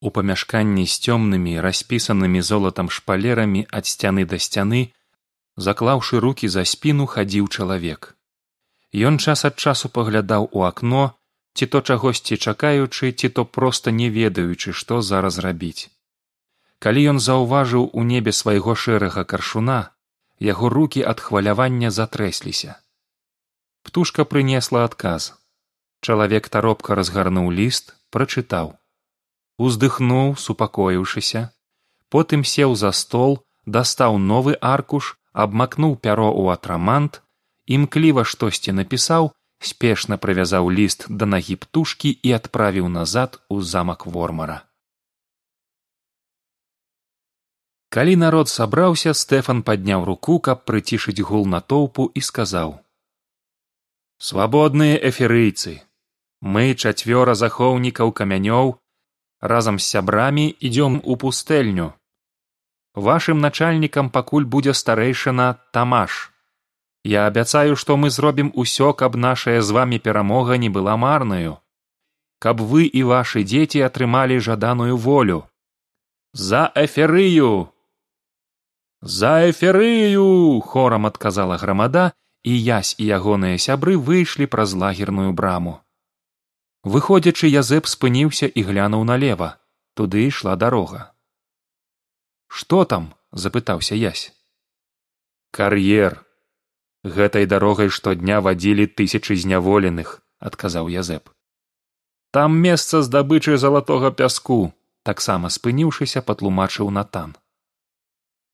У памяшканні з цёмнымі распісанымі золатам шпалерамі ад сцяны да сцяны заклаўшы руки за спіну хадзіў чалавек. Ён час ад часу паглядаў у акно ці то чагосьці чакаючы ці то проста не ведаючы што зараз рабіць. Калі ён заўважыў у небе свайго шэрага каршуна яго руки ад хвалявання затрэсліся. Птушка прынесла адказ. Чалавек таропка разгарнуў ліст прачытаў уздыхнуў супакоіўшыся потым сеў за стол дастаў новы аркуш абмакнуў пяро ў атрамант імкліва штосьці напісаў спешна прывязаў ліст да нагі птушкі і адправіў назад у замак вормара калі народ сабраўся стэфан падняў руку каб прыцішыць гул натоўпу і сказаў свабодныя эферыйцы мы чацвёра захоўнікаў камянёў разам з сябрамі ідём у пустэльню. Вашым начальнікам пакуль будзе старэйшына тамаш. Я абяцаю што мы зробім усё каб нашая з вамі перамога не была марнаю. Каб вы і вашы дзеці атрымалі жаданую волю. За эферыю! За эферыю! хорам адказала грамада і язь і ягоныя сябры выйшлі праз лагерную браму выходзячы язэп спыніўся і глянуў налева. Туды ішла дарога. Што там запытаўся язь кар'ер. Гэтай дарогай штодня вадзілі тысячы зняволеных адказаў язэп. Там месца здабычы залатога пяску таксама спыніўшыся патлумачыў натан.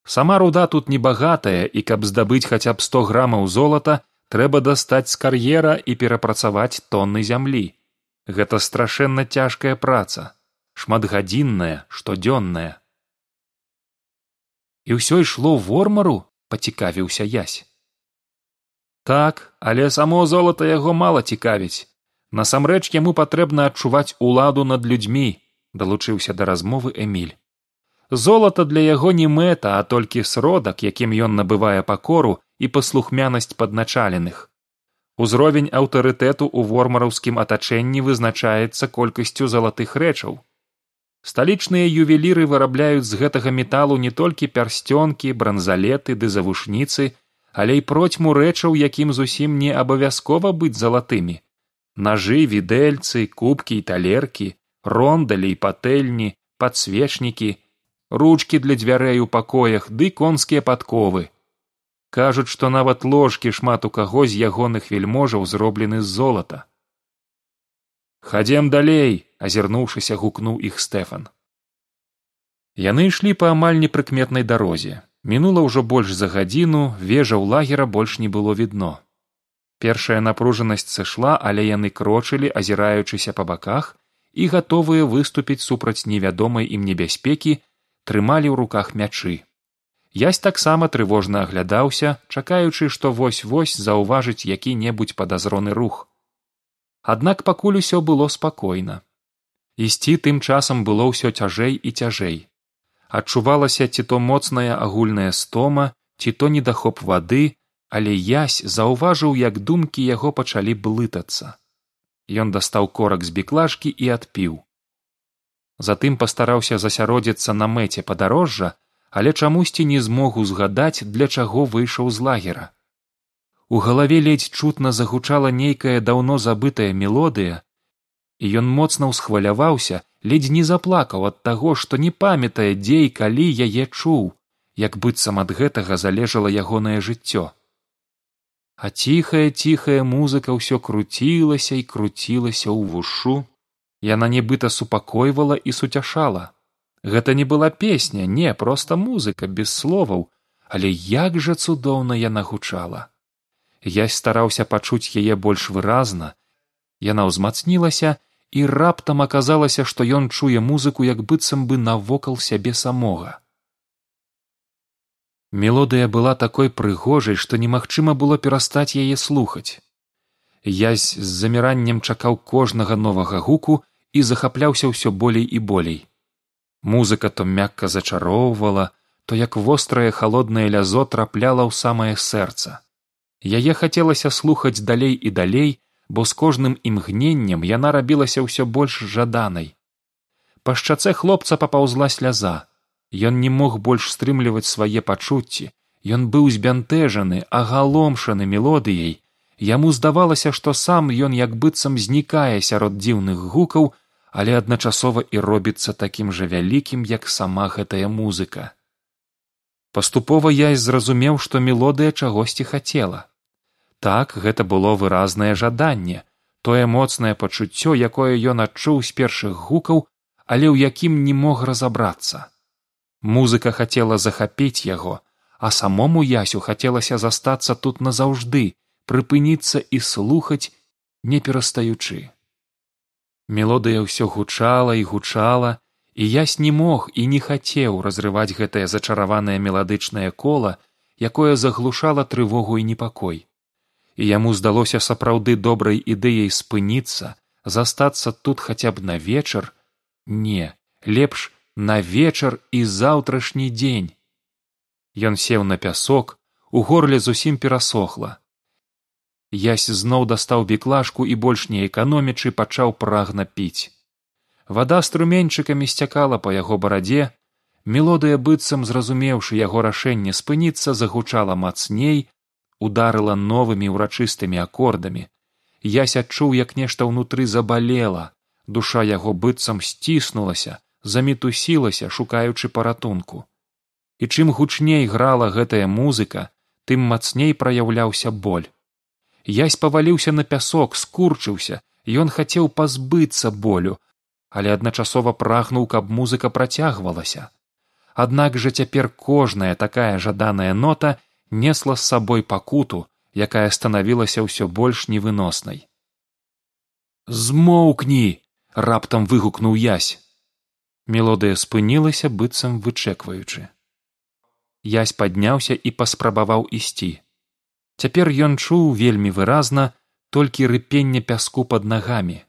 Сама руда тут небагатая і каб здабыць хаця б сто грамаў золата трэба дастаць з кар'ера і перапрацаваць тонны зямлі гэта страшэнна цяжкая праца шматгадзінная штодзённая. І ўсё ішло вормару пацікавіўся язь так але само золата яго мала цікавіць. Насамрэч яму патрэбна адчуваць уладу над людзьмі далучыўся да размовы эмиль золата для яго не мэта а толькі сродак якім ён набывае пакору і паслухмянасць падначаленых узровень аўтарытэту ў вормараўскім атачэнні вызначаецца колькасцю залатых рэчаў. Сталічныя ювеліры вырабляюць з гэтага металу не толькі пярсцёнкі бранзалеты ды завушніцы але і процьму рэчаў якім зусім не абавязкова быць залатымі. Нажы відэльцы кубкі і талеркі рондалі і патэльні падсвечнікі ручкі для дзвярэй у пакоях ды конскія падковы кажуць што нават ложкі шмат у каго з ягоных вельможаў зроблены з золата. Хадзем далей азірнуўшыся гукнуў іх стэфан. Яны ішлі па амаль непрыкметнай дарозе. Мінула ўжо больш за гадзіну вежаў лагера больш не было відно. Першая напружанасць сышла але яны крочылі азіраючыся па баках і гатовыя выступіць супраць невядомай ім небяспекі трымалі ў руках мячы язь таксама трывожна аглядаўся чакаючы што вось вось заўважыць які небудзь падазроны рух. Аднак пакуль усё было спакойна. Ісці тым часам было ўсё цяжэй і цяжэй. Адчувалася ці то моцная агульная стома ці то недахоп вады але язь заўважыў як думкі яго пачалі блытацца. Ён дастаў корак з біклажкі і адпіў. Затым пастараўся засяродзіцца на мэце падарожжа але чамусьці не змог узгадаць для чаго выйшаў з лагера. У галаве ледзь чутна загучала нейкая даўно забытая мелодыя і ён моцна ўсхваляваўся ледзь не заплакаў ад таго што не памятае дзе і калі яе чуў як быццам ад гэтага залежала ягонае жыццё. А ціхая ціхая музыка ўсё круцілася і круцілася ў вушу. Яна нібыта супакойвала і суцяшала гэта не была песня не проста музыка без словаў. Але як жа цудоўна яна гучала. Я стараўся пачуць яе больш выразна. Яна ўзмацнілася і раптам аказалася што ён чуе музыку як быццам бы навокал сябе самога. Мелодыя была такой прыгожай што немагчыма было перастаць яе слухаць. Язь з заміраннем чакаў кожнага новага гуку і захапляўся ўсё болей і болей музыка то мякка зачароўвала то як вострае халоднае лязо трапляла ў самае сэрца. Яе хацелася слухаць далей і далей бо з кожным імгненнем яна рабілася ўсё больш жаданай. Па шчацэ хлопца папаўзла сляза. Ён не мог больш стрымліваць свае пачуцці. Ён быў збянтэжаны агаломшаны мелодыяй. Яму здавалася што сам ён як быццам знікае сярод дзіўных гукаў але адначасова і робіцца такім жа вялікім як сама гэтая музыка. Паступова я і зразумеў што мелодыя чагосьці хацела. Так гэта было выразнае жаданне тое моцнае пачуццё якое ён адчуў з першых гукаў але ў якім не мог разабрацца. Музыка хацела захапіць яго а самому ясю хацелася застацца тут назаўжды прыпыніцца і слухаць не перастаючы мелодыя ўсё гучала і гучала і ясь не мог і не хацеў разрываць гэтае зачараванае меладычнае кола якое заглушала трывогу і непакой. І яму здалося сапраўды добрай ідэяй спыніцца застацца тут хаця б на вечар. Не лепш на вечар і заўтрашні дзень. Ён сеў на пясок у горле зусім перасохла ясь зноў дастаў біклажку і больш не эканомічы пачаў прагна піць. Вада струменьчыкамі сцякала па яго барадзе. Мелодыя быццам зразумеўшы яго рашэнне спыніцца загучала мацней ударыла новымі ўрачыстымі акордамі ясь адчуў як нешта ўнутры забалела. Душа яго быццам сціснулася замітусілася шукаючы паратунку. І чым гучней грала гэтая музыка тым мацней праяўляўся боль ясь паваліўся на пясок скурчыўся. Ён хацеў пазбыцца болю але адначасова прагнуў каб музыка працягвалася. Аднак жа цяпер кожная такая жаданая нота несла з сабой пакуту якая станавілася ўсё больш невыноснай. Змоўкні раптам выгукнуў язь мелодыя спынілася быццам вычэкваючы. Язь падняўся і паспрабаваў ісці цяпер ён чуў вельмі выразна толькі рыпенне пяску под нагамі.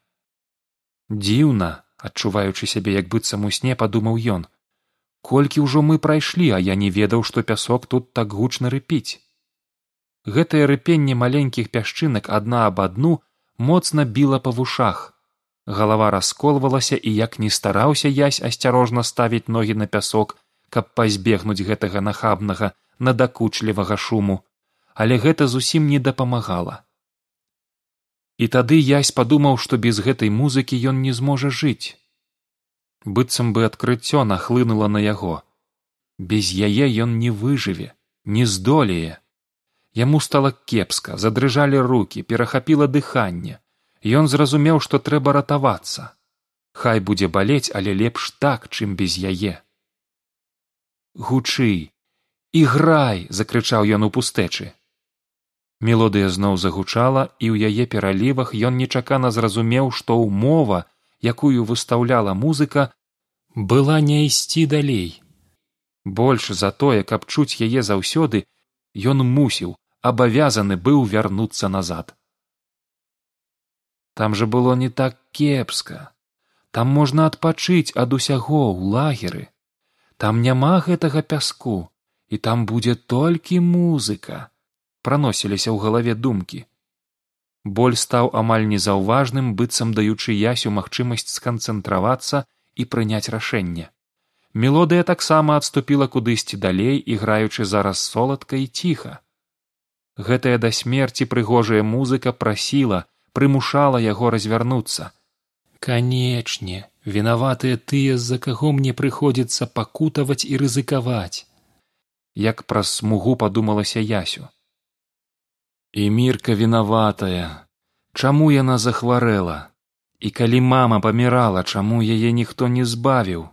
Дзіўна адчуваючы сябе як быццам у сне падумаў ён колькі ўжо мы прайшлі а я не ведаў што пясок тут так гучна рыпіць. Гэтае рыпенне маленькіх пясчынак адна аб адну моцна біла па вушах. Галава расколвалася і як ні стараўся язь асцярожна ставіць ногі на пясок каб пазбегнуць гэтага нахабнага надакучлівага шуму але гэта зусім не дапамагала. І тады язь падумаў што без гэтай музыкі ён не зможа жыць. Быццам бы адкрыццё нахлынула на яго. Без яе ён не выжыве не здолее. Яму стала кепска задрыжалі руки перахапіла дыханне. Ён зразумеў што трэба ратавацца. Хай будзе балець але лепш так чым без яе. Гучы іграй закрычаў ён у пустэчы мелодыя зноў загучала і ў яе пералівах ён нечакана зразумеў што ўмова якую выстаўляла музыка была не ісці далей. Больш за тое каб чуць яе заўсёды ён мусіў абавязаны быў вярнуцца назад. Там жа было не так кепска. Там можна адпачыць ад усяго ў лагеры. Там няма гэтага пяску і там будзе толькі музыка праносіліся ў галаве думкі. Боль стаў амаль незаўважным быццам даючы ясю магчымасць сканцэнтравацца і прыняць рашэнне. Мелодыя таксама адступіла кудысьці далей іграючы зараз соладка і ціха. Гэтая да смерці прыгожая музыка прасіла прымушала яго развярнуцца. Канечне вінаватыя тыя з за каго мне прыходзіцца пакутаваць і рызыкаваць! Як праз смугу падумалася ясю і мірка вінаватая. Чаму яна захварэла? І калі мама памірала чаму яе ніхто не збавіў?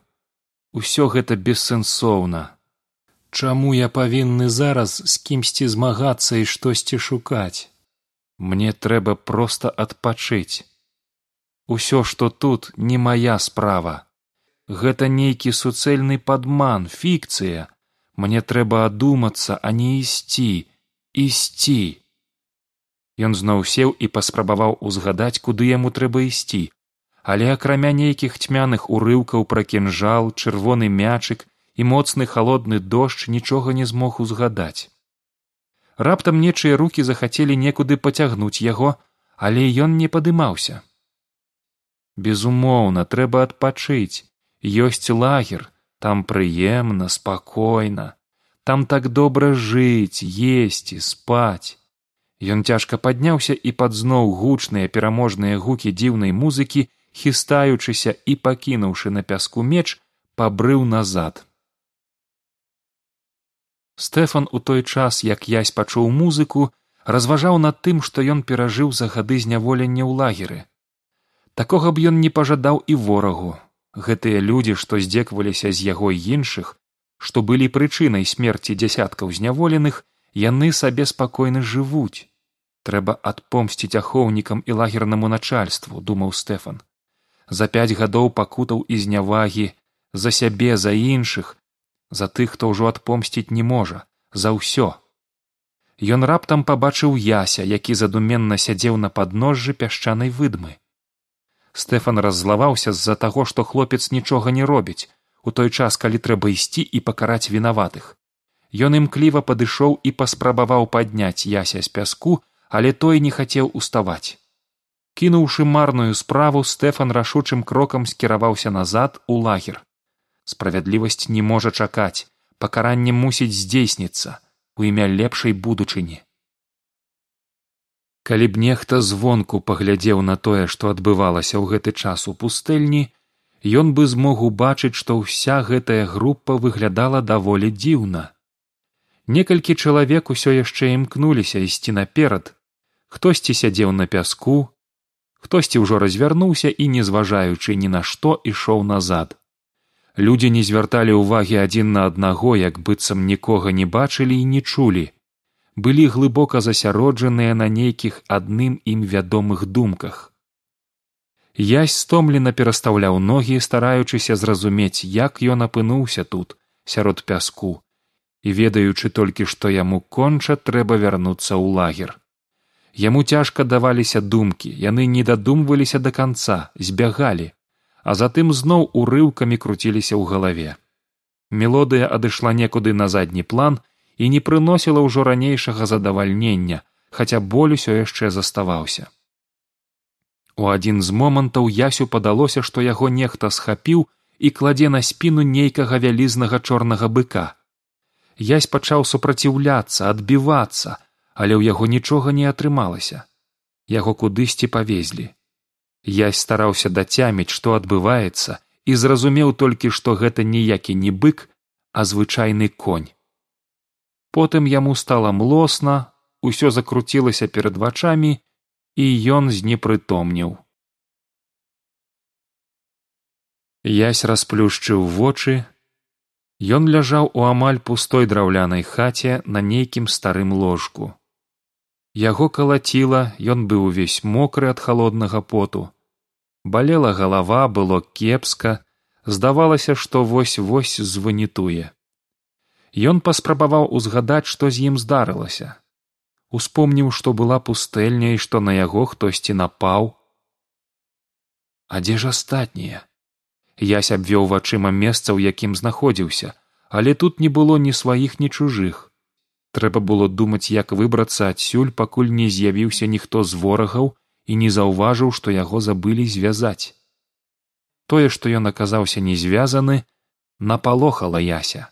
Усё гэта бессэнсоўна. Чаму я павінны зараз з кімсьці змагацца і штосьці шукаць? Мне трэба проста адпачыць. Усё што тут не мая справа. Гэта нейкі суцэльны падман фікцыя. Мне трэба адумацца а не ісці ісці ён зноў сеў і паспрабаваў узгадаць куды яму трэба ісці. Але акрамя нейкіх цьмяных урыўкаў пра кінжал чырвоны мячык і моцны халодны дождж нічога не змог узгадаць. Раптам нечыя руки захацелі некуды пацягнуць яго але ён не падымаўся. Безумоўна трэба адпачыць. Ёсць лагер. Там прыемна спакойна. Там так добра жыць есці спаць ён цяжка падняўся і пад зноў гучныя пераможныя гукі дзіўнай музыкі хістаючыся і пакінуўшы на пяску меч пабрыў назад. Стэфан у той час як язь пачуў музыку разважаў над тым што ён перажыў за гады зняволення ў лагеры. Такога б ён не пажадаў і ворагу. Гэтыя людзі што здзекваліся з яго іншых што былі прычынай смерці дзясяткаў зняволеных яны сабе спакойна жывуць трэба адпомсціць ахоўнікам і лагернаму начальству думаў стэфан. За пяць гадоў пакутаў і знявагі за сябе за іншых за тых хто ўжо адпомсціць не можа за ўсё ён раптам пабачыў яся які задуменна сядзеў на падножжы пясчанай выдмы. Стэфан раззлаваўся з за таго што хлопец нічога не робіць у той час калі трэба ісці і пакараць вінаватых. Ён імкліва падышоў і паспрабаваў падняць яся з пяску але той не хацеў уставаць. Кінуўшы марную справу стэфан рашучым крокам скіраваўся назад у лагер. Справядлівасць не можа чакаць пакаранне мусіць здзейсніцца у імя лепшай будучыні. Калі б нехта звонку паглядзеў на тое што адбывалася ў гэты час у пустэльні ён бы змог убачыць што ўся гэтая група выглядала даволі дзіўна. Некалькі чалавек усё яшчэ імкнуліся ісці наперад хтосьці сядзеў на пяску хтосьці ўжо развярнуўся і не зважаючы ні на што ішоў назад. Людзі не звярталі ўвагі адзін на аднаго як быццам нікога не бачылі і не чулі. Былі глыбока засяроджаныя на нейкіх адным ім вядомых думках. Язь стомлена перастаўляў ногі стараючыся зразумець як ён апынуўся тут сярод пяску. І ведаючы толькі што яму конча трэба вярнуцца ў лагер яму цяжка даваліся думкі яны не дадумваліся да канца збягалі а затым зноў урыўкамі круціліся ў галаве. Мелодыя адышла некуды на задні план і не прыносіла ўжо ранейшага задавальнення, хаця боль усё яшчэ заставаўся. У адзін з момантаў ясю падалося, што яго нехта схапіў і кладзе на спіну нейкага вялізнага чорнага быка. Язь пачаў супраціўляцца, адбівацца, але ў яго нічога не атрымалася. Яго кудысьці павезлі. Я стараўся дацяміць што адбываецца і зразумеў толькі што гэта ніякі не бык а звычайны конь. Потым яму стала млосна усё закруцілася перад вачамі і ён знепрытомніў язь расплюшчыў вочы. Ён ляжаў у амаль пустой драўлянай хаце на нейкім старым ложку яго калаціла ён быў увесь мокры ад халоднага поту. Балела галава было кепска. Здавалася што вось вось званітуе. Ён паспрабаваў узгадаць што з ім здарылася. Успомніў што была пустэльня і што на яго хтосьці напаў. А дзе ж астатнія? Ясь абвёў вачыма месца ў якім знаходзіўся але тут не было ні сваіх ні чужых трэба было думаць як выбрацца адсюль пакуль не з'явіўся ніхто з ворагаў і не заўважыў што яго забылі звязаць. Тое што ён аказаўся не звязаны напалохала яся.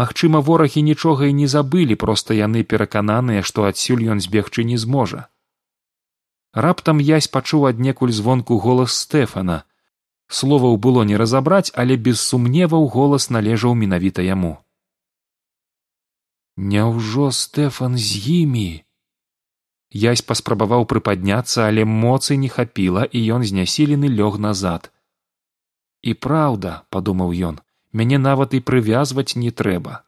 Магчыма ворагі нічога і не забылі проста яны перакананыя што адсюль ён збегчы не зможа. Раптам язь пачуў аднекуль звонку голас стэфана. Словаў было не разабраць але без сумневаў голас належаў менавіта яму Няўжо стэфан з імі? Язь паспрабаваў прыпадняцца але моцы не хапіла і ён знясілены лёг назад. І праўда падумаў ён мяне нават і прывязваць не трэба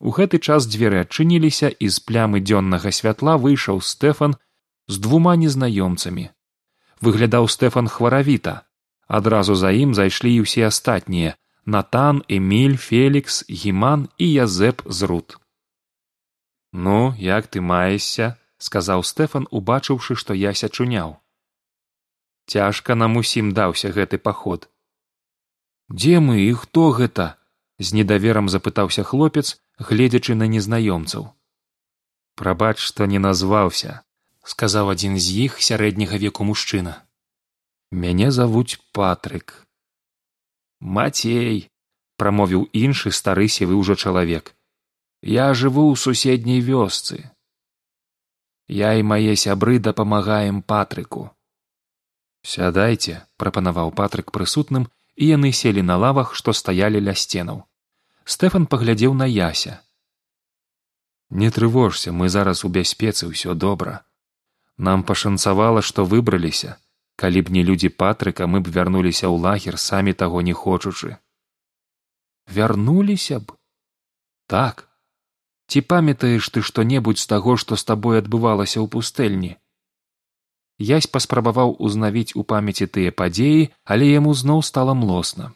у гэты час дзверы адчыніліся і з плямы дзённага святла выйшаў стэфан з двума незнаёмцамі. Выглядаў стэфан хваравіта. Адразу за ім зайшлі і ўсе астатнія натан эміль фелікс гіман і язэп зрут. Ну як ты маешся сказаў стэфан убачыўшы што яся чуняў цяжка нам усім даўся гэты паход дзе мы і хто гэта з недаверам запытаўся хлопец гледзячы на незнаёмцаў. Прабач што не назваўся сказаў адзін з іх сярэдняга веку мужчына. Мяне завуць патрык мацей прамовіў іншы стары сівы ўжо чалавек я жыву ў суседняй вёсцы. Я і мае сябры дапамагаем патрыку сядайце прапанаваў патрык прысутным і яны селі на лавах што стаялі ля сценаў. Стэфан паглядзеў на яся. Не трывожся мы зараз у бяспецы ўсё добра. Нам пашанцавала што выбраліся калі б не людзі патрыка мы б вярнуліся ў лагер самі таго не хочучы. Вярнуліся б? Так. Ці памятаеш ты што небудзь з таго што з табой адбывалася ў пустэльні? Язь паспрабаваў узнавіць у памяці тыя падзеі але яму зноў стала млосна.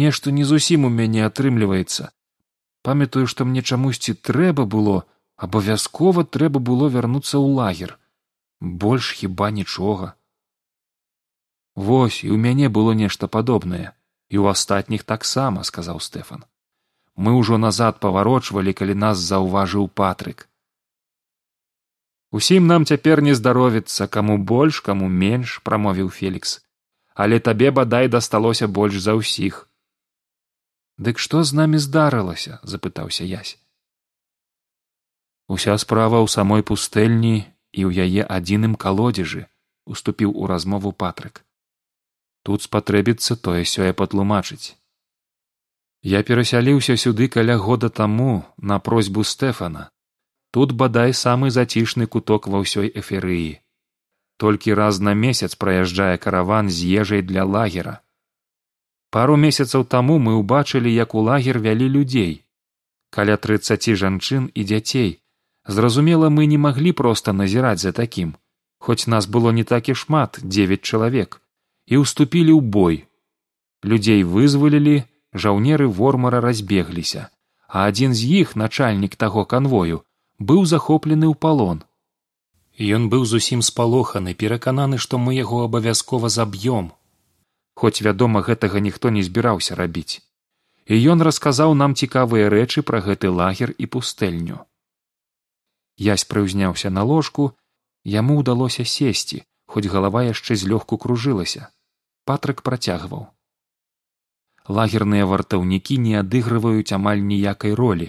Нешта не зусім у мяне атрымліваецца. Памятаю што мне чамусьці трэба было абавязкова трэба было вярнуцца ў лагер больш хіба нічога. Вось і ў мяне было нешта падобнае і ў астатніх таксама сказаў стэфан. Мы ўжо назад паварочвалі калі нас заўважыў патрык усім нам цяпер не здаровіцца каму больш каму менш прамовіў фелікс. Але табе бадай дасталося больш за ўсіх дык што з намі здарылася запытаўся язь уся справа ў самой пустэльні і ў яе адзіным калодзежы уступіў у размову патрык. Тут спатрэбіцца тое сёе патлумачыць. Я перасяліўся сюды каля года таму на просьбу стэфана. Тут бадай самы зацішны куток ва ўсёй эферыі. Толькі раз на месяц праязджае караван з ежай для лагера. Пару месяцаў таму мы ўбачылі як у лагер вялі людзей. Каля трыццаці жанчын і дзяцей зразумела мы не маглі проста назіраць за такім хоць нас было не так і шмат дзевяць чалавек і ўступілі ў бой. Людзей вызвалілі жаўнеры вормара разбегліся а адзін з іх начальнік таго канвою быў захоплены ў палон. Ён быў зусім спалоханы перакананы што мы яго абавязкова заб'ём. Хоць вядома гэтага ніхто не збіраўся рабіць. І ён расказаў нам цікавыя рэчы пра гэты лагер і пустэльню язь прыўзняўся на ложку яму ўдалося сесці хоць галава яшчэ злёгку кружылася. Патрык працягваў. Лагерныя вартаўнікі не адыгрываюць амаль ніякай ролі.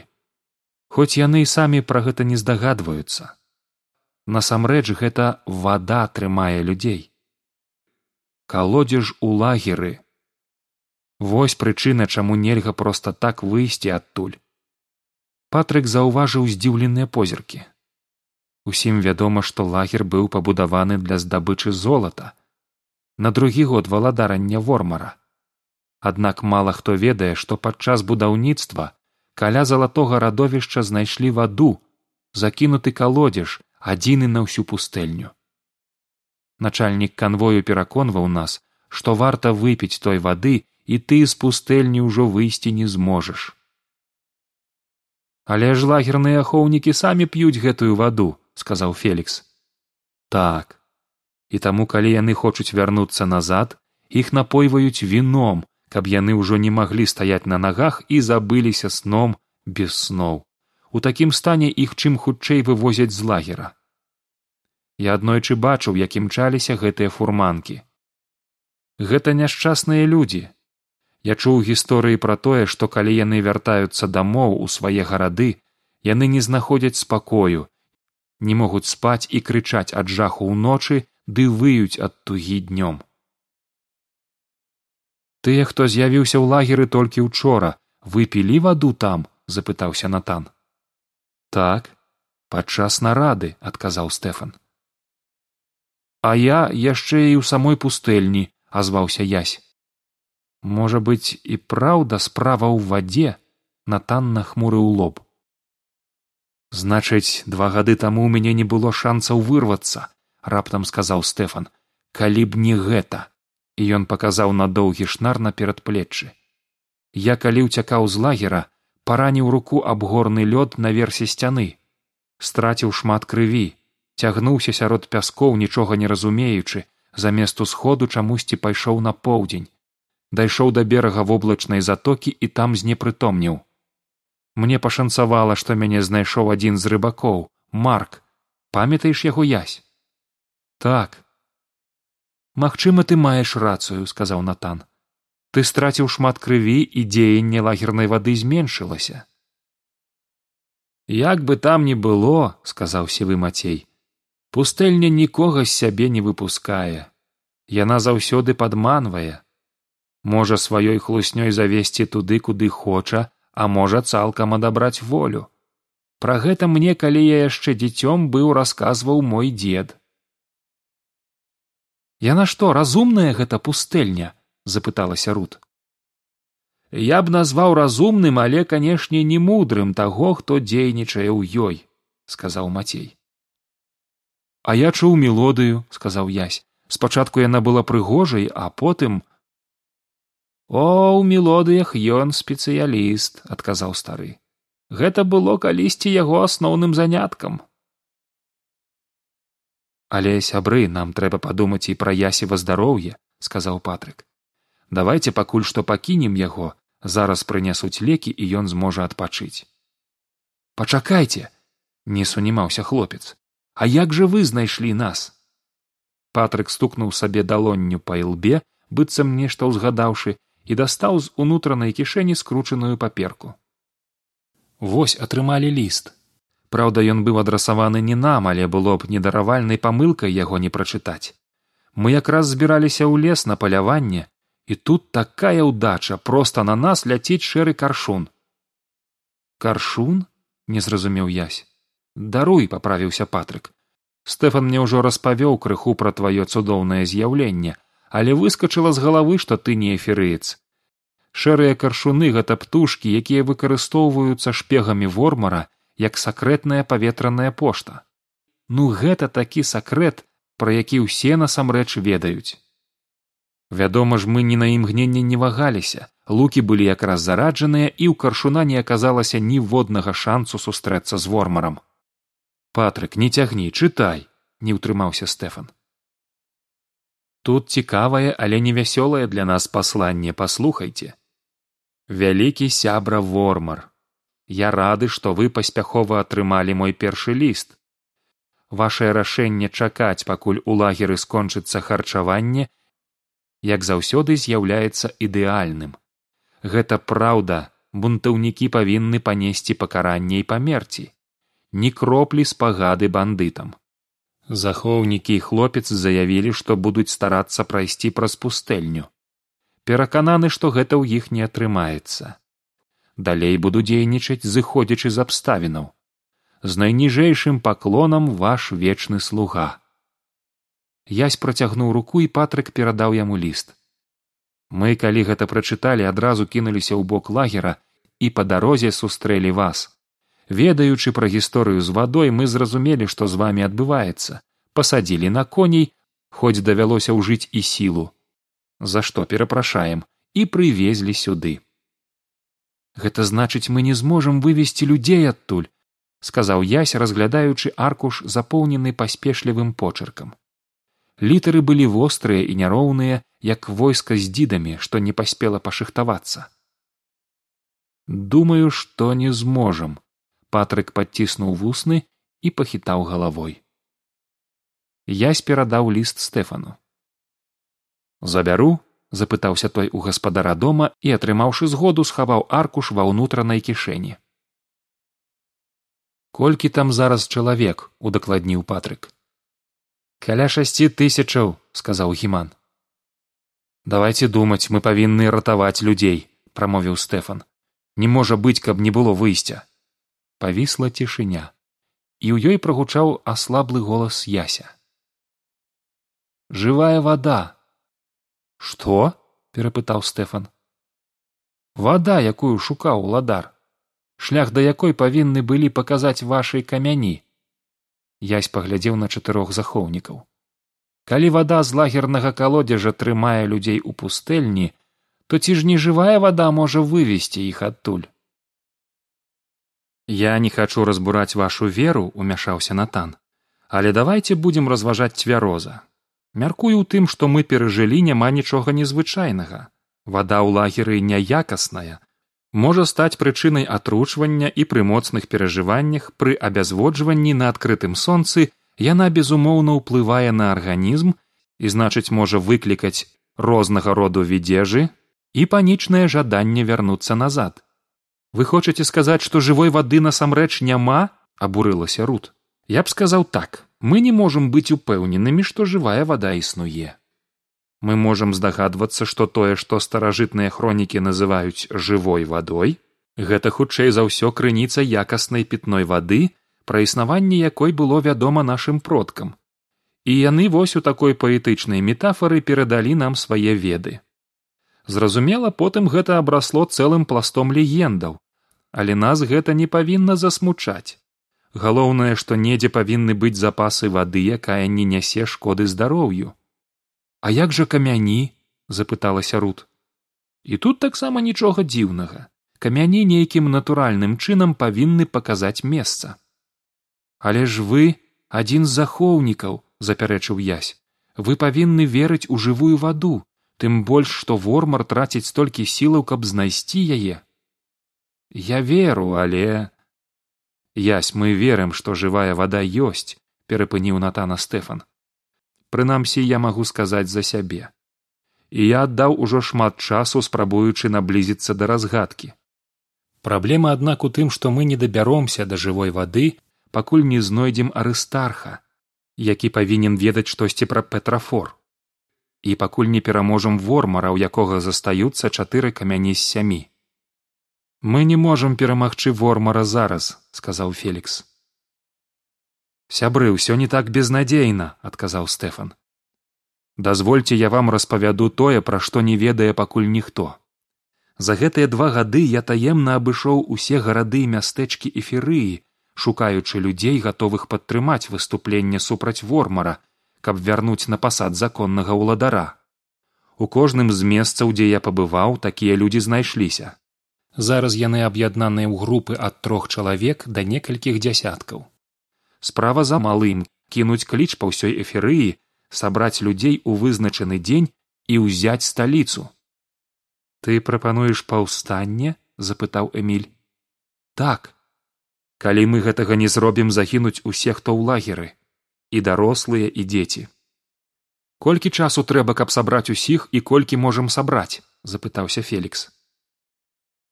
Хоць яны і самі пра гэта не здагадваюцца. Насамрэч гэта вада трымае людзей. Калодзеж у лагеры. Вось прычына чаму нельга проста так выйсці адтуль. Патрык заўважыў здзіўленыя позіркі усім вядома што лагер быў пабудаваны для здабычы золата. На другі год валадарання вормара. Аднак мала хто ведае што падчас будаўніцтва каля залатога радовішча знайшлі ваду закінуты калодзеж адзіны на ўсю пустэльню. Начальнік канвою пераконваў нас што варта выпіць той вады і ты з пустэльні ўжо выйсці не зможаш. Але ж лагерныя ахоўнікі самі п'юць гэтую ваду сказаў фелікс. Так. І таму калі яны хочуць вярнуцца назад іх напойваюць віном каб яны ўжо не маглі стаяць на нагах і забыліся сном без сноў. У такім стане іх чым хутчэй вывозяць з лагера. Я аднойчы бачыў як імчаліся гэтыя фурманкі. Гэта няшчасныя людзі. Я чуў гісторыі пра тое што калі яны вяртаюцца дамоў у свае гарады яны не знаходзяць спакою не могуць спаць і крычаць ад жаху ўночы ды выюць ад тугі днём. Тыя хто з'явіўся ў лагеры толькі учора выпілі ваду там запытаўся натан. Так падчас нарады адказаў стэфан. А я яшчэ і ў самой пустэльні азваўся язь можа быць і праўда справа ў вадзе натан нахмурыў лоб значыць два гады таму ў мяне не было шанцаў вырвацца раптам сказаў стэфан. Калі б не гэта. І ён паказаў на доўгі шнар на перадплеччы я калі ўцякаў з лагера параніў руку аб горны лёд наверсе сцяны. Страціў шмат крыві цягнуўся сярод пяскоў нічога не разумеючы замест усходу чамусьці пайшоў на поўдзень. Дайшоў да берага воблачнай затокі і там знепрытомніў мне пашанцавала што мяне знайшоў адзін з рыбакоў марк. Памятаеш яго язь так. Магчыма ты маеш рацыю сказаў натан. Ты страціў шмат крыві і дзеянне лагернай вады зменшылася. Як бы там ні было сказаў сівы мацей пустэльня нікога з сябе не выпускае. Яна заўсёды падманвае. Можа сваёй хлуснёй завесці туды куды хоча а можа цалкам адабраць волю. Пра гэта мне калі я яшчэ дзіцём быў расказваў мой дзед. Яна што разумная гэта пустэльня запыталася рут. Я б назваў разумным але канешне не мудрым таго хто дзейнічае ў ёй сказаў мацей. А я чуў мелодыю сказаў язь спачатку яна была прыгожай а потым о ў мелодыях ён спецыяліст адказаў стары. Гэта было калісьці яго асноўным заняткам але сябры нам трэба падумаць і пра ясева здароўе сказаў патрык. Давайте пакуль што пакінем яго зараз прынясуць лекі і ён зможа адпачыць пачакайце не сунімаўся хлопец. А як жа вы знайшлі нас? Патрык стукнуў сабе далонню па ілбе быццам нешта ўзгадаўшы і дастаў з унутранай кішэні скручаную паперку вось атрымалі ліст праўда ён быў адрасаваны не нам але было б недаравальнай памылкай яго не прачытаць. Мы якраз збіраліся ў лес на паляванне і тут такая ўдача проста на нас ляціць шэры каршун. Каршун не зразумеў язь даруй паправіўся патрык. Стэфан мне ўжо распавёў крыху пра тваё цудоўнае з'яўленне але выскачыла з галавы што ты не эферыец шэрыя каршуны гэта птушкі якія выкарыстоўваюцца шпегамі вормара як сакрэтная паветраная пошта. Ну гэта такі сакрэт пра які ўсе насамрэч ведаюць. Вядома ж мы ні на імгненне не вагаліся. Лукі былі якраз зараджаныя і ў каршуна не аказалася ніводнага шансу сустрэцца з вормарам. Патрык не цягні чытай не ўтрымаўся стэфан тут цікавае але невясёлае для нас пасланне паслухайце. Вялікі сябра вормар. Я рады што вы паспяхова атрымалі мой першы ліст. Вашее рашэнне чакаць пакуль у лагеры скончыцца харчаванне як заўсёды з'яўляецца ідэальным. Гэта праўда бунтаўнікі павінны панесці пакаранне і памерці. Ні кроплі спагады бандытам. Захоўнікі і хлопец заявілі, што будуць старацца прайсці праз пустэльню. Перакананы, што гэта ў іх не атрымаецца. Далей буду дзейнічаць, зыходзячы з абставінаў. З найніжэйшым паклонам ваш вечны слуга. Язь працягнуў руку і патрык перадаў яму ліст. Мы, калі гэта прачыталі, адразу кінуліся ў бок лагера і па дарозе сустрэлі вас ведаючы пра гісторыю з вадой мы зразумелі што з вами адбываецца. Пасадзілі на коней хоць давялося ўжыць і сілу. За што перапрашаем? І прывезлі сюды. Гэта значыць мы не зможам вывесці людзей адтуль сказаў язь разглядаючы аркуш запоўнены паспешлівым почыркам. Літары былі вострыя і няроўныя як войска з дзідамі што не паспела пашыхтавацца. Думаю што не зможам патрык падціснуў вусны і пахітаў галавой. Язь перадаў ліст стэфану. Забяру запытаўся той у гаспадара дома і атрымаўшы згоду схаваў аркуш ва ўнутранай кішэні. Колькі там зараз чалавек удакладніў патрык. Каля шасці тысячаў сказаў гіман. Давайте думаць мы павінны ратаваць людзей прамовіў стэфан. Не можа быць каб не было выйсця павісла цішыня. І ў ёй прагучаў аслаблы голас яся. Жывая вада! Што перапытаў стэфан. Вада якую шукаў ладар шлях да якой павінны былі паказаць вашай камяні язь паглядзеў на чатырох захоўнікаў. Калі вада з лагернага калодзежа трымае людзей у пустэльні то ці ж не жывая вада можа вывесці іх адтуль я не хачу разбураць вашу веру умяшаўся натан. Але давайте будзем разважаць цвяроза мяркую ў тым што мы перажылі няма нічога незвычайнага. Вада ў лагеры няякасная. Можа стаць прычынай атручвання і пры моцных перажываннях пры абязводжванні на адкрытым сонцы яна безумоўна ўплывае на арганізм і значыць можа выклікаць рознага роду відзежы і панічнае жаданне вярнуцца назад вы хочаце сказаць што жывой вады насамрэч няма абурылася рут. Я б сказаў так. Мы не можам быць упэўненымі што жывая вада існуе мы можам здагадвацца што тое што старажытныя хронікі называюць жывой вадой гэта хутчэй за ўсё крыніца якаснай пітной вады пра існаванне якой было вядома нашым продкам. І яны вось у такой паэтычнай метафары перадалі нам свае веды. Зразумела потым гэта абрасло цэлым пластом легендаў але нас гэта не павінна засмучаць. Галоўнае што недзе павінны быць запасы вады якая не нясе шкоды здароўю. А як жа камяні запыталася рут. І тут таксама нічога дзіўнага. Камяні нейкім натуральным чынам павінны паказаць месца але ж вы адзін з захоўнікаў запярэчыў язь вы павінны верыць у жывую ваду тым больш што вормар траціць столькі сілаў каб знайсці яе я веру але ясь мы верым што жывая вада ёсць перапыніў натана стэфан прынамсі я магу сказаць за сябе. І я аддаў ужо шмат часу спрабуючы наблізіцца да разгадкі. Праблема аднак у тым што мы не дабяромся да жывой вады пакуль не знойдзем арыстарха які павінен ведаць штосьці пра петрафор. І пакуль не пераможам вормара у якога застаюцца чатыры камяні з сямі мы не можам перамагчы вормара зараз сказаў фелікс сябры ўсё не так безнадзейна адказаў стэфан дазвольце я вам распавяду тое пра што не ведае пакуль ніхто. За гэтыя два гады я таемна абышоў усе гарады і мястэчкі эферыі шукаючы людзей гатовых падтрымаць выступленне супраць вормара каб вярнуць на пасад законнага ўладара. У кожным з месцаў дзе я пабываў такія людзі знайшліся зараз яны аб'яднаныя ў групы ад трох чалавек да некалькіх дзясяткаў. Справа за малым кінуць кліч па ўсёй эферыі сабраць людзей у вызначаны дзень і ўзяць сталіцу. Ты прапануеш паўстанне запытаў эмиль так. Калі мы гэтага не зробім загінуць усе хто ў лагеры і дарослыя і дзеці колькі часу трэба каб сабраць усіх і колькі можам сабраць запытаўся фелікс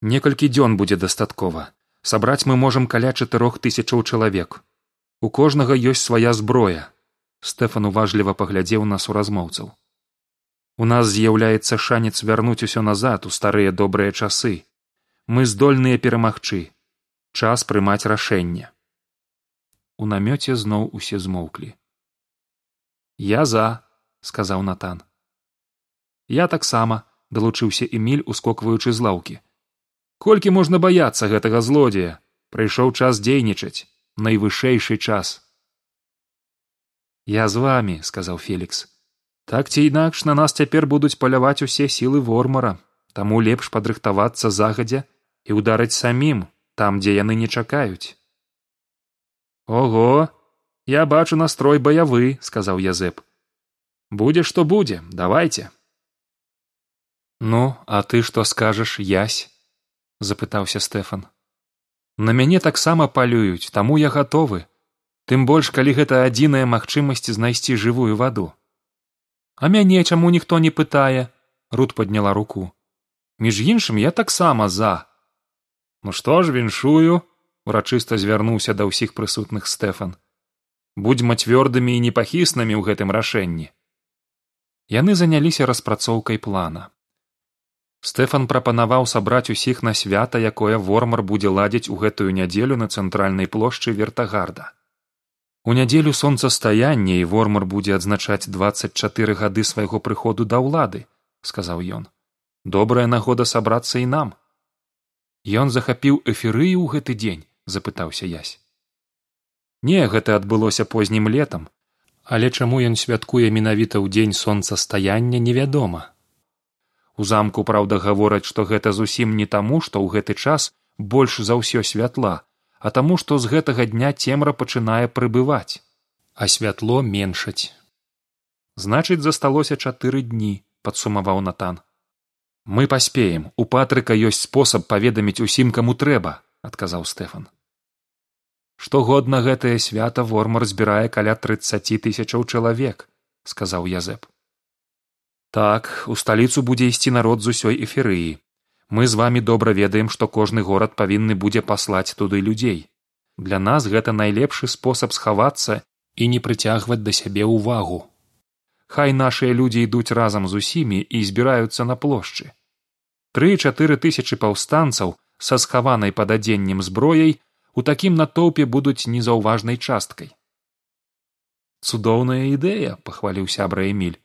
некалькі дзён будзе дастаткова. Сабраць мы можам каля чатырох тысячаў чалавек. У кожнага ёсць свая зброя. Стэфан уважліва паглядзеў на суразмоўцаў. У нас з'яўляецца шанец вярнуць усё назад у старыя добрыя часы. Мы здольныя перамагчы. Час прымаць рашэнне. У намёце зноў усе змоўклі. Я за сказаў натан. Я таксама далучыўся эмиль ускокваючы з лаўкі колькі можна баяцца гэтага злодзея? Прыйшоў час дзейнічаць найвышэйшы час. Я з вами сказаў фелікс. Так ці інакш на нас цяпер будуць паляваць усе сілы вормара. Таму лепш падрыхтавацца загадзя і ўдарыць самім там дзе яны не чакаюць. Ого я бачу настрой баявы сказаў язэп. Будзе што будзе давайте ну а ты што скажаш язь запытаўся стэфан. На мяне таксама палююць таму я гатовы. Тым больш калі гэта адзіная магчымасць знайсці жывую ваду. А мяне чаму ніхто не пытае? Рут подняла руку. Між іншым я таксама за. Ну што ж віншую? Урачыста звярнуўся да ўсіх прысутных стэфан. Будзьма цвёрдымі і непахіснымі ў гэтым рашэнні. Яны заняліся распрацоўкай плана стэфан прапанаваў сабраць усіх на свята якое вормар будзе ладзіць у гэтую нядзелю на цэнтральнай плошчы вертагарда. У нядзелю сонцастаяння і вормар будзе адзначаць двадцать чатыры гады свайго прыходу да ўлады сказаў ён. Добрая нагода сабрацца і нам. Ён захапіў эферыю ў гэты дзень запытаўся язь не гэта адбылося познім летам але чаму ён святкуе менавіта ў дзень сонцастаяння невядома у замку праўда гавораць што гэта зусім не таму што ў гэты час больш за ўсё святла а таму што з гэтага дня цемра пачынае прыбываць а святло меншаць. Значыць засталося чатыры дні падсумаваў натан. Мы паспеем у патрыка ёсць спосаб паведаміць усім каму трэба адказаў стэфан. Штогодна гэтае свята вормар збірае каля трыццаці тысячаў чалавек сказаў язэп так у сталіцу будзе ісці народ з усёй эферыі мы з вами добра ведаем што кожны горад павінны будзе паслаць туды людзей. Для нас гэта найлепшы спосаб схавацца і не прыцягваць да сябе ўвагу. Хай нашыя людзі ідуць разам з усімі і збіраюцца на плошчы. Тры чатыры тысячы паўстанцаў са схаванай пад адзеннем зброяй у такім натоўпе будуць незаўважнай часткай. Цудоўная ідэя пахваліў сябра эміль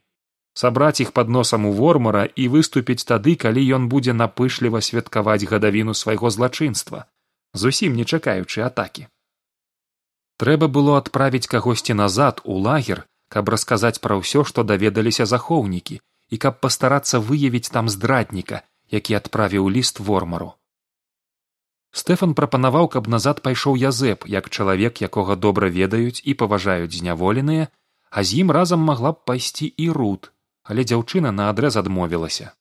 сабраць іх пад носам у вормара і выступіць тады калі ён будзе напышліва святкаваць гадавіну свайго злачынства зусім не чакаючы атакі. Трэба было адправіць кагосьці назад у лагер каб расказаць пра ўсё што даведаліся захоўнікі і каб пастарацца выявіць там здрадніка які адправіў ліст вормару. Стэфан прапанаваў каб назад пайшоў язэп як чалавек якога добра ведаюць і паважаюць зняволеныя а з ім разам магла б пайсці і рут але дзяўчына наадрэз адмовілася.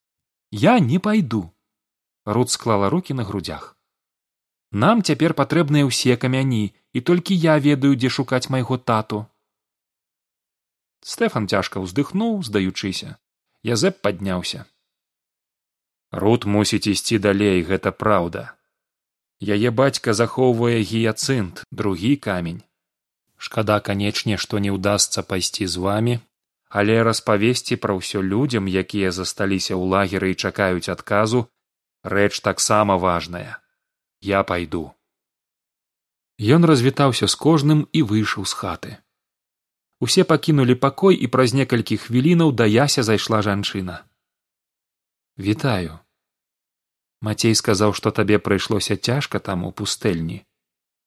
Я не пайду рут склала руки на грудях нам цяпер патрэбныя ўсе камяні і толькі я ведаю дзе шукаць майго тату стэфан цяжка ўздыхнуў здаючыся. Язэп падняўся. Рут мусіць ісці далей гэта праўда. Яе бацька захоўвае гіяцынт другі камень. Шкада канечне што не ўдасца пайсці з вамі але распавесці пра ўсё людзям якія засталіся ў лагеры і чакаюць адказу рэч таксама важная. Я пайду. Ён развітаўся з кожным і выйшаў з хаты. Усе пакінулі пакой і праз некалькі хвілінаў да яся зайшла жанчына. Вітаю мацей сказаў што табе прыйшлося цяжка там у пустэльні.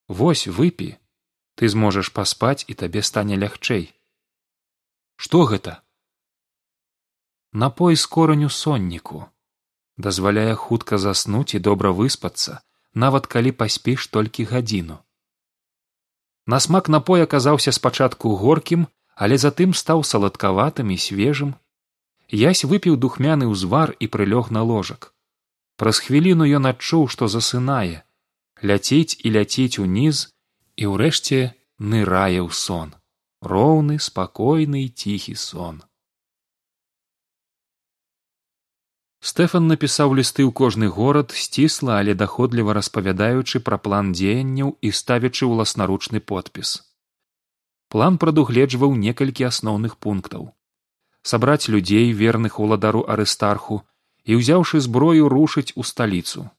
Вось выпі ты зможаш паспаць і табе стане лягчэй што гэта? Напой з кораню сонніку. Дазваляе хутка заснуць і добра выспацца нават калі паспіш толькі гадзіну. На смак напой аказаўся спачатку горкім але затым стаў саладкаватым і свежым. Язь выпіў духмяны ўзвар і прылёг на ложак. Праз хвіліну ён адчуў што засынае. Ляцець і ляцець уніз і ўрэшце нырае ў сон роўны спакойны ціхі сон. Стэфан напісаў лісты ў кожны горад сцісла але даходліва распавядаючы пра план дзеянняў і ставячы ўласнаручны подпіс. План прадугледжваў некалькі асноўных пунктаў. Сабраць людзей верных уладару арыстарху і ўзяўшы зброю рушыць у сталіцу.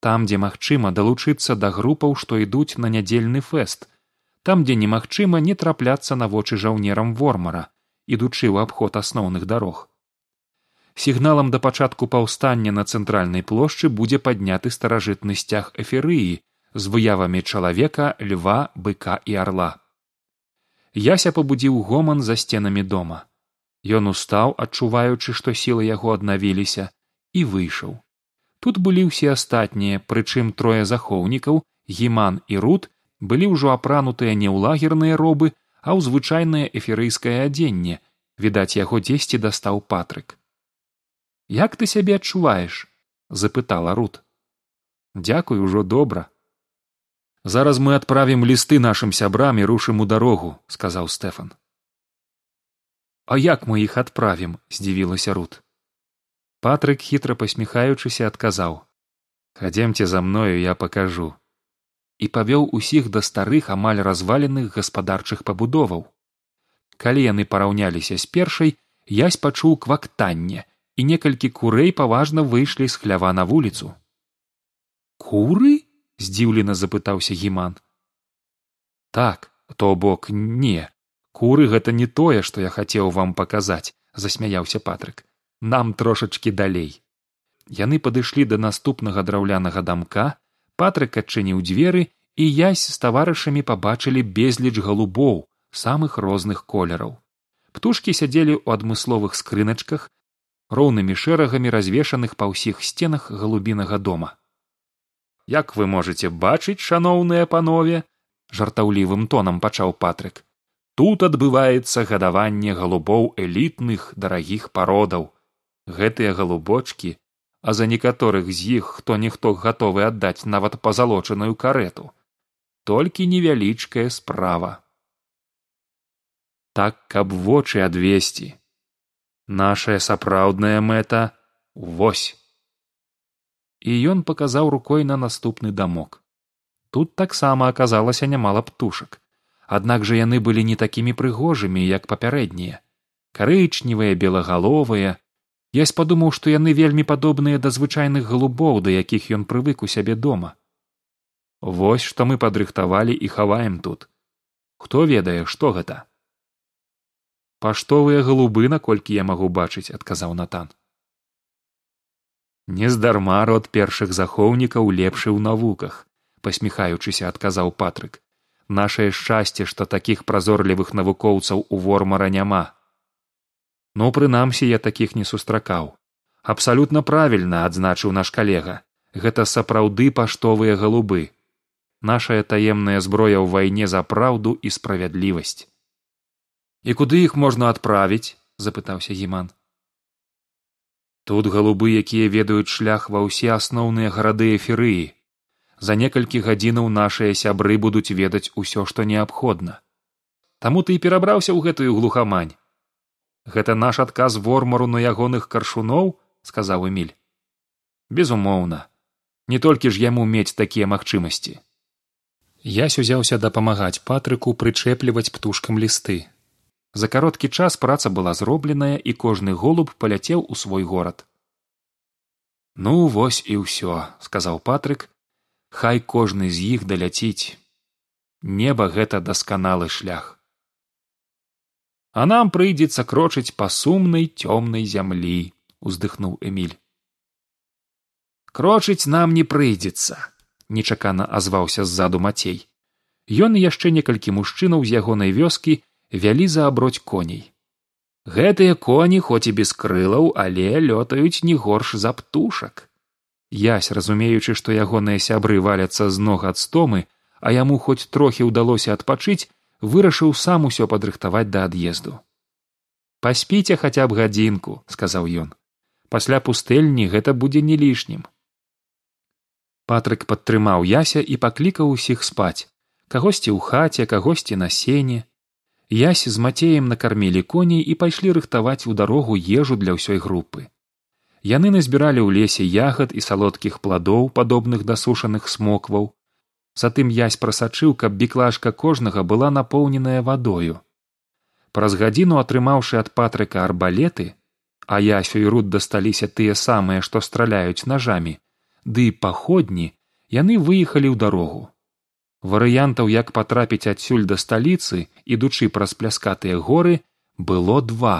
Там дзе магчыма далучыцца да групаў што ідуць на нядзельны фэст там дзе немагчыма не трапляцца на вочы жаўнерам вормара ідучы ў абход асноўных дарог. Сігналам да пачатку паўстання на цэнтральнай плошчы будзе падняты старажытны сцяг эферыі з выявамі чалавека льва быка і арла. Яся пабудзіў гоман за сценамі дома. Ён устаў адчуваючы што сілы яго аднавіліся і выйшаў. Тут былі ўсе астатнія прычым трое захоўнікаў гіман і рут былі ўжо апранутыя не ў лагерныя робы а ў звычайнае эферыйскае адзенне. Відаць яго дзесьці дастаў патрык. Як ты сябе адчуваеш запытала рут. Дзякуй ужо добра зараз мы адправім лісты нашым сябрам і рушым у дарогу сказаў стэфан. А як мы іх адправім здзівілася рут. Патрык хітра пасміхаючыся адказаў. Хадземце за мною я пакажу і павёў усіх да старых амаль разваленых гаспадарчых пабудоваў. Калі яны параўняліся з першай язь пачуў квактанне і некалькі курэй паважна выйшлі з хлява на вуліцу. Куры здзіўлена запытаўся гіман. Так то бок не. Куры гэта не тое што я хацеў вам паказаць засмяяўся патрык. Нам трошачки далей яны падышлі да наступнага драўлянага дамка патрык адчыніў дзверы і язь з таварышамі пабачылі безліч галубоў самых розных колераў. Птушкі сядзелі ў адмысловых скрыначках роўнымі шэрагамі развешаных па ўсіх сценах галубінага дома. Як вы можете бачыць шаноўныя панове жартаўлівым тонам пачаў патрык. Тут адбываецца гадаванне галубоў элітных дарагіх пародаў. Гэтыя галубочки а за некаторых з іх хто ніхто гатовы аддаць нават пазалочаную карету толькі невялічкая справа. Так каб вочы адвесці. Нашая сапраўдная мэта вось. І ён паказаў рукой на наступны дамок. Тут таксама аказалася нямала птушак. Аднак жа яны былі не такімі прыгожымі як папярэднія. Карычневыя белагаловыя я спадумаў што яны вельмі падобныя да звычайных галубоў да якіх ён прывык у сябе дома. Вось што мы падрыхтавалі і хаваем тут. Хто ведае што гэта? Паштовыя галубы наколькі я магу бачыць адказаў натан. Нездарма род першых захоўнікаў лепшы ў навуках пасміхаючыся адказаў патрык. Нашае шчасце што такіх празорлівых навукоўцаў у вормара няма ну прынамсі я такіх не сустракаў. Абсалютна правільна адзначыў наш калега. Гэта сапраўды паштовыя галубы. Нашая таемная зброя ў вайне за праўду і справядлівасць. І куды іх можна адправіць запытаўся гіман. Тут галубы якія ведаюць шлях ва ўсе асноўныя гарады эферыі за некалькі гадзінаў нашыя сябры будуць ведаць усё што неабходна. Таму ты і перабраўся ў гэтую глухамань гэта наш адказ вормару на ягоных каршуноў сказаў эмиль безумоўна. Не толькі ж яму мець такія магчымасці я сюзяўся дапамагаць патрыку прычэпліваць птушкам лісты. За кароткі час праца была зробленая і кожны голуб паляцеў у свой горад. Ну вось і ўсё сказаў патрык. Хай кожны з іх даляціць. Неба гэта дасканалы шлях а нам прыйдзецца крочыць па сумнай цёмнай зямлі уздыхнуў эмиль крочыць нам не прыйдзецца нечакана азваўся ззаду мацей. Ён яшчэ некалькі мужчынаў з ягонай вёскі вялі зааброць коней. Гэтыя коні хоць і без крылаў але лётаюць не горш за птушак. Ясь разумеючы што ягоныя сябры валяцца з ног ад стомы а яму хоць трохі ўдалося адпачыць вырашыў сам усё падрыхтаваць да ад'езду. Паспіце хаця б гадзінку сказаў ён. Пасля пустэльні гэта будзе не лішнім патрык падтрымаў яся і паклікаў усіх спаць. Кагосьці ў хаце кагосьці на сене. Ясь з мацеем накармілі коней і пайшлі рыхтаваць у дарогу ежу для ўсёй групы. Яны назбіралі ў лесе ягад і салодкіх пладоў, падобных да сушаных смокваў. Затым язь прасачыў, каб біклажка кожнага была напоўненая вадою. Праз гадзіну атрымаўшы ад патрыка арбалеты, а ясю і руд дасталіся тыя самыя, што страляюць нажамі, ды паходні, яны выехалі ў дарогу. Варыянтаў як патрапіць адсюль да сталіцы ідучы праз пляскатыя горы было два.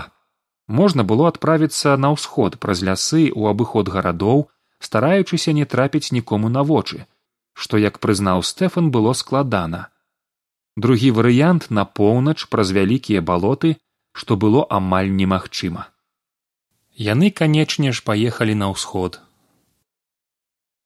Можна было адправіцца на ўсход праз лясы ў абыход гарадоў стараючыся не трапіць нікому на вочы што як прызнаў стэфан было складана. Другі варыянт на поўнач праз вялікія балоты што было амаль немагчыма. Яны канечне ж паехалі на ўсход